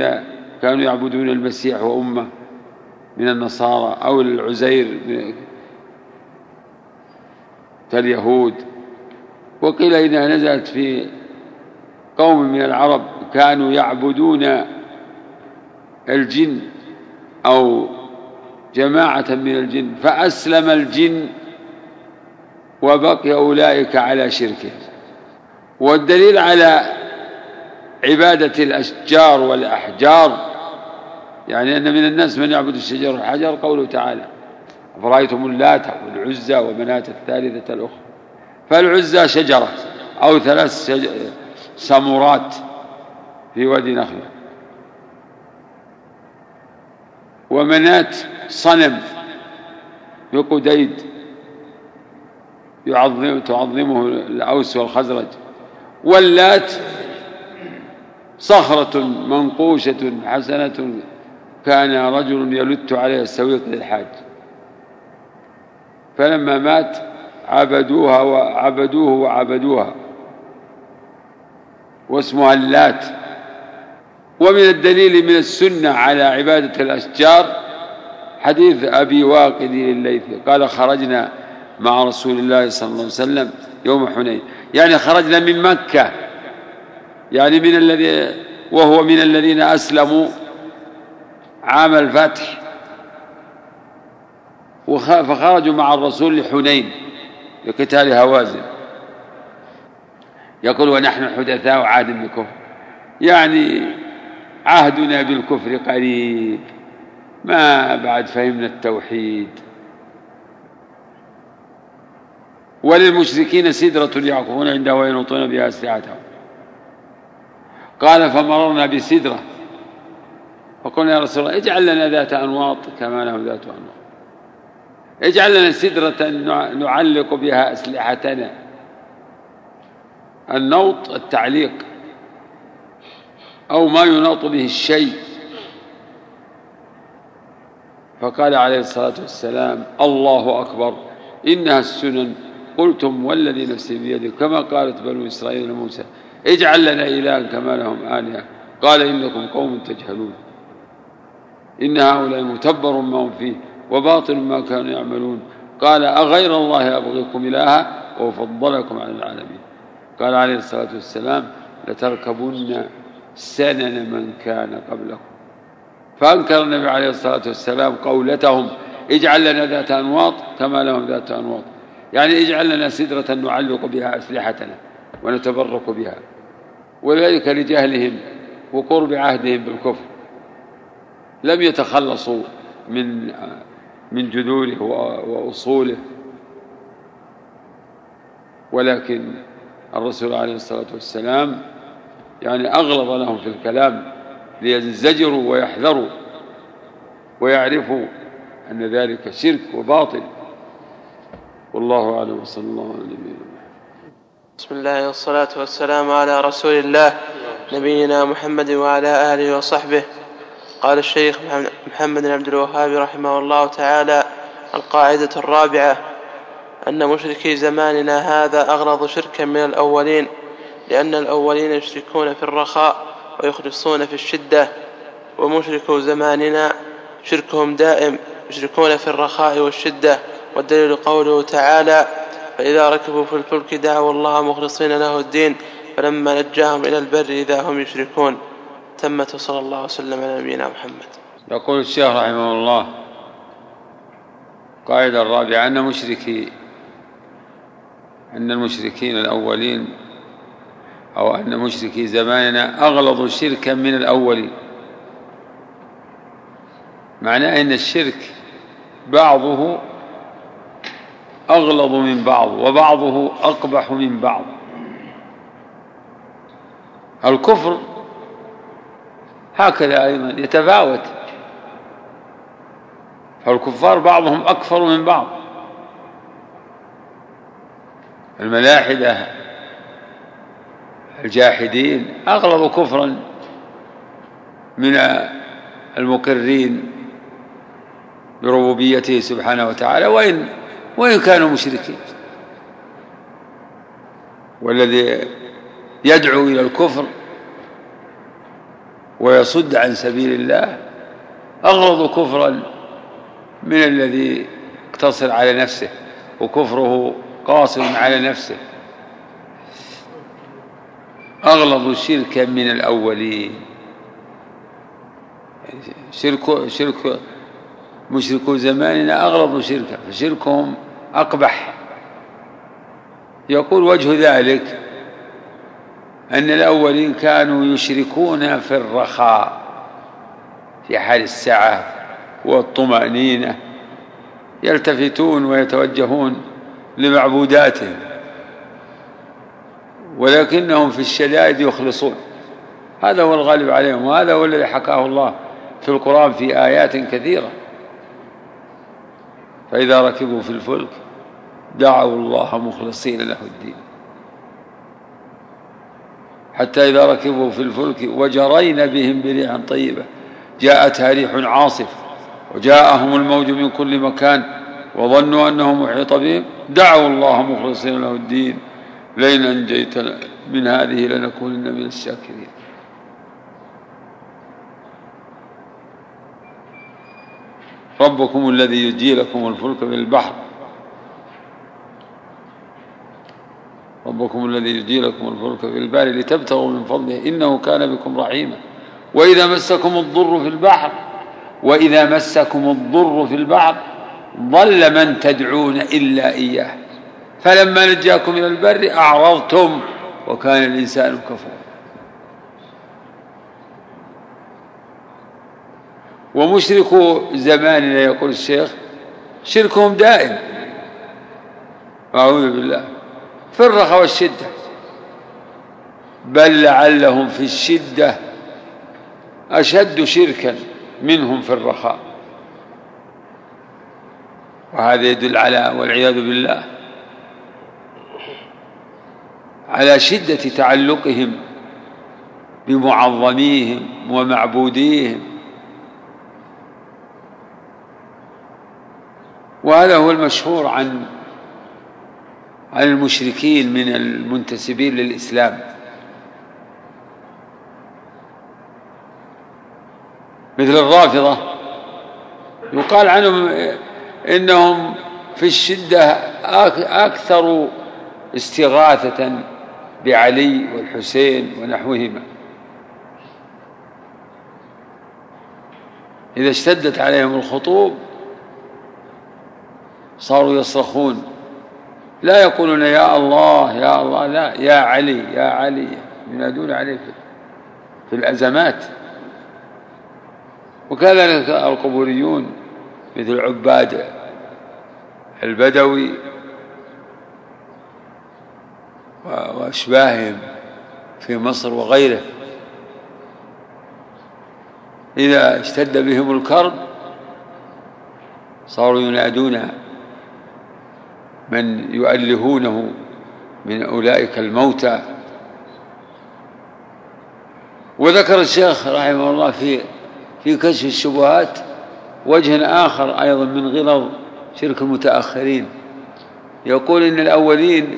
كانوا يعبدون المسيح وأمه من النصارى أو العزير كاليهود وقيل إنها نزلت في قوم من العرب كانوا يعبدون الجن أو جماعة من الجن فأسلم الجن وبقي أولئك على شركهم والدليل على عبادة الأشجار والأحجار يعني أن من الناس من يعبد الشجر والحجر قوله تعالى أفرأيتم اللات والعزى ومناة الثالثة الأخرى؟ فالعزى شجرة أو ثلاث سمرات في وادي نخلة ومناة صنم بقديد يعظم تعظمه الأوس والخزرج. واللات صخرة منقوشة حسنة كان رجل يلت عليها السويق للحاج. فلما مات عبدوها وعبدوه وعبدوها. واسمها اللات. ومن الدليل من السنة على عبادة الأشجار حديث أبي واقد الليثي قال خرجنا مع رسول الله صلى الله عليه وسلم يوم حنين. يعني خرجنا من مكة. يعني من الذي وهو من الذين أسلموا عام الفتح. فخرجوا مع الرسول لحنين لقتال هوازن. يقول ونحن حدثاء عهد بالكفر يعني عهدنا بالكفر قريب ما بعد فهمنا التوحيد. وللمشركين سدرة يعكفون عندها وينوطون بها أسلحتهم قال فمررنا بسدرة. فقلنا يا رسول الله اجعل لنا ذات أنواط كما له ذات أنواط. اجعل لنا سدرة نعلق بها أسلحتنا. النوط التعليق أو ما يناط به الشيء. فقال عليه الصلاة والسلام الله أكبر إنها السنن. قلتم والذي نفسي بيده كما قالت بنو إسرائيل لموسى اجعل لنا إلها كما لهم آلهة. قال إنكم قوم تجهلون. إن هؤلاء متبر ما هم فيه وباطل ما كانوا يعملون. قال أغير الله أبغيكم إلها وفضلكم على العالمين. قال عليه الصلاة والسلام لتركبن سنن من كان قبلكم. فأنكر النبي عليه الصلاة والسلام قولتهم اجعل لنا ذات أنواط كما لهم ذات أنواط. يعني اجعل لنا سدرة نعلق بها أسلحتنا ونتبرك بها. وذلك لجهلهم وقرب عهدهم بالكفر. لم يتخلصوا من من جذوره وأصوله. ولكن الرسول عليه الصلاة والسلام يعني أغلظ لهم في الكلام لينزجروا ويحذروا ويعرفوا أن ذلك شرك وباطل. والله أعلم وصلى الله على نبينا بسم الله والصلاة والسلام على رسول الله نبينا محمد وعلى آله وصحبه. قال الشيخ محمد بن عبد الوهاب رحمه الله تعالى القاعدة الرابعة أن مشركي زماننا هذا أغلظ شركا من الأولين لأن الأولين يشركون في الرخاء ويخلصون في الشدة ومشركو زماننا شركهم دائم يشركون في الرخاء والشدة والدليل قوله تعالى فإذا ركبوا في الفلك دعوا الله مخلصين له الدين فلما نجاهم إلى البر إذا هم يشركون. تمت وصلى الله وسلم على نبينا محمد. يقول الشيخ رحمه الله قاعدة الرابعة أن مشركي أن المشركين الأولين أو أن مشركي زماننا أغلظ شركا من الأولين. معناه أن الشرك بعضه أغلظ من بعض وبعضه أقبح من بعض. الكفر هكذا أيضا يتفاوت. فالكفار بعضهم أكفر من بعض. الملاحدة الجاحدين أغلظ كفرا من المقرين بربوبيته سبحانه وتعالى وإن وإن كانوا مشركين. والذي يدعو إلى الكفر ويصد عن سبيل الله أغلظ كفرا من الذي اقتصر على نفسه وكفره قاصر على نفسه. أغلظ شركا من الأولين. شرك شرك مشركو زماننا أغلظ شركا فشركهم أقبح. يقول وجه ذلك أن الأولين كانوا يشركون في الرخاء في حال السعة والطمأنينة يلتفتون ويتوجهون لمعبوداتهم ولكنهم في الشدائد يخلصون. هذا هو الغالب عليهم وهذا هو الذي حكاه الله في القرآن في آيات كثيرة. فإذا ركبوا في الفلك دعوا الله مخلصين له الدين. حتى إذا ركبوا في الفلك وجرين بهم بريح طيبة جاءتها ريح عاصف وجاءهم الموج من كل مكان وظنوا أنه محيط بهم دعوا الله مخلصين له الدين. لئن أنجيتنا من هذه لنكونن من الشاكرين. ربكم الذي يجي لكم الفلك في البحر ربكم الذي يجي لكم الفلك في البحر لتبتغوا من فضله. إنه كان بكم رحيما. وإذا مسكم الضر في البحر وإذا مسكم الضر في البحر ضل من تدعون إلا إياه. فلما نجاكم إلى البر أعرضتم وكان الإنسان كفورا. ومشركو زماننا يقول الشيخ شركهم دائم. أعوذ بالله. في الرخاء والشدة. بل لعلهم في الشدة أشد شركا منهم في الرخاء. وهذا يدل على والعياذ بالله على شدة تعلقهم بمعظميهم ومعبوديهم. وهذا هو المشهور عن عن المشركين من المنتسبين للإسلام. مثل الرافضة يقال عنهم إنهم في الشدة أكثر استغاثة بعلي والحسين ونحوهما. إذا اشتدت عليهم الخطوب صاروا يصرخون لا يقولون يا الله يا الله لا يا علي يا علي ينادون عليه في الأزمات. وكذلك القبوريون مثل عباد البدوي وأشباههم في مصر وغيره. إذا اشتد بهم الكرب صاروا ينادون من يؤلهونه من أولئك الموتى. وذكر الشيخ رحمه الله في في كشف الشبهات وجه آخر أيضا من غلظ شرك المتأخرين. يقول إن الأولين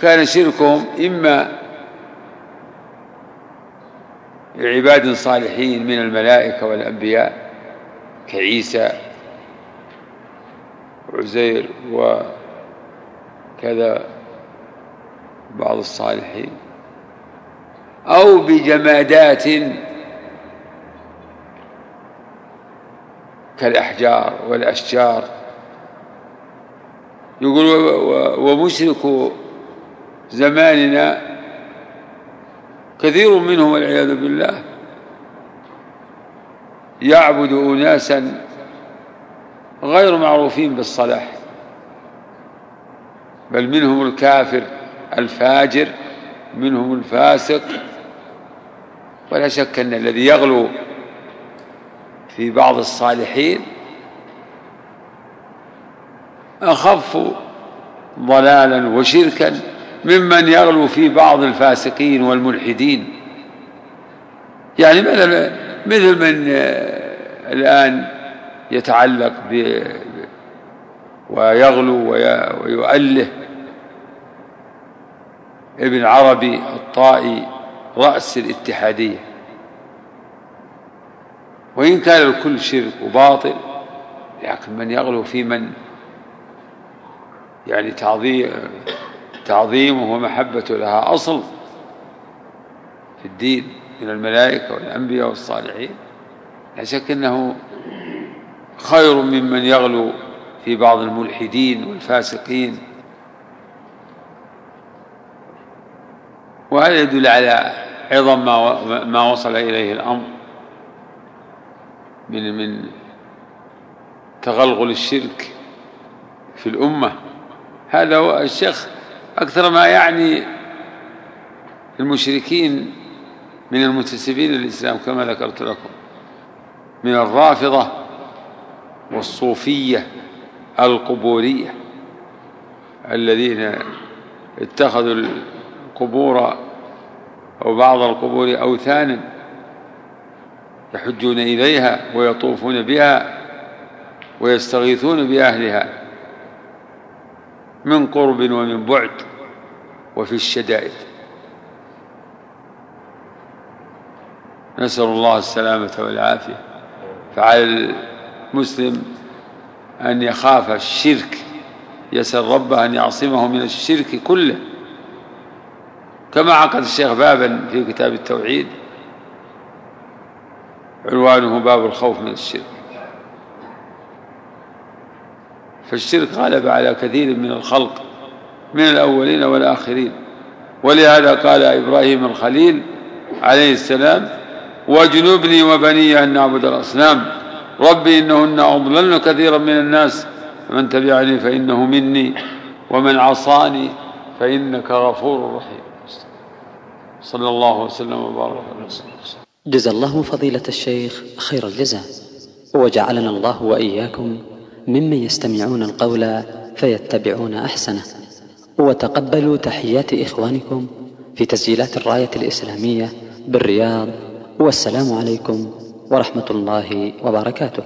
كان شركهم إما عباد صالحين من الملائكة والأنبياء كعيسى وعزير وكذا بعض الصالحين أو بجمادات كالأحجار والأشجار. يقول ومشرك زماننا كثير منهم والعياذ بالله يعبد أناسا غير معروفين بالصلاح بل منهم الكافر الفاجر منهم الفاسق ولا شك أن الذي يغلو في بعض الصالحين أخف ضلالا وشركا ممن يغلو في بعض الفاسقين والملحدين. يعني مثل مثل من الآن يتعلق ب ويغلو ويؤله ابن عربي الطائي رأس الاتحادية. وإن كان الكل شرك وباطل لكن من يغلو في من؟ يعني تعظيم تعظيمه ومحبته لها أصل في الدين من الملائكة والأنبياء والصالحين. لا شك أنه خير ممن يغلو في بعض الملحدين والفاسقين. وهذا يدل على عظم ما وصل إليه الأمر. من من تغلغل الشرك في الأمة. هذا هو الشيخ أكثر ما يعني المشركين من المنتسبين للإسلام كما ذكرت لكم من الرافضة والصوفية القبورية الذين اتخذوا القبور أو بعض القبور أوثانا. يحجون إليها ويطوفون بها ويستغيثون بأهلها من قرب ومن بعد وفي الشدائد. نسأل الله السلامة والعافية. فعلى المسلم أن يخاف الشرك يسأل ربه أن يعصمه من الشرك كله. كما عقد الشيخ بابا في كتاب التوحيد عنوانه باب الخوف من الشرك. فالشرك غلب على كثير من الخلق من الأولين والآخرين. ولهذا قال إبراهيم الخليل عليه السلام واجنبني وبني أن نعبد الأصنام ربي إنهن أضللن كثيرا من الناس من تبعني فإنه مني ومن عصاني فإنك غفور رحيم. صلى الله وسلم وبارك على رسول الله. جزا الله فضيلة الشيخ خير الجزاء وجعلنا الله وإياكم ممن يستمعون القول فيتبعون أحسنه وتقبلوا تحيات إخوانكم في تسجيلات الراية الإسلامية بالرياض والسلام عليكم ورحمة الله وبركاته.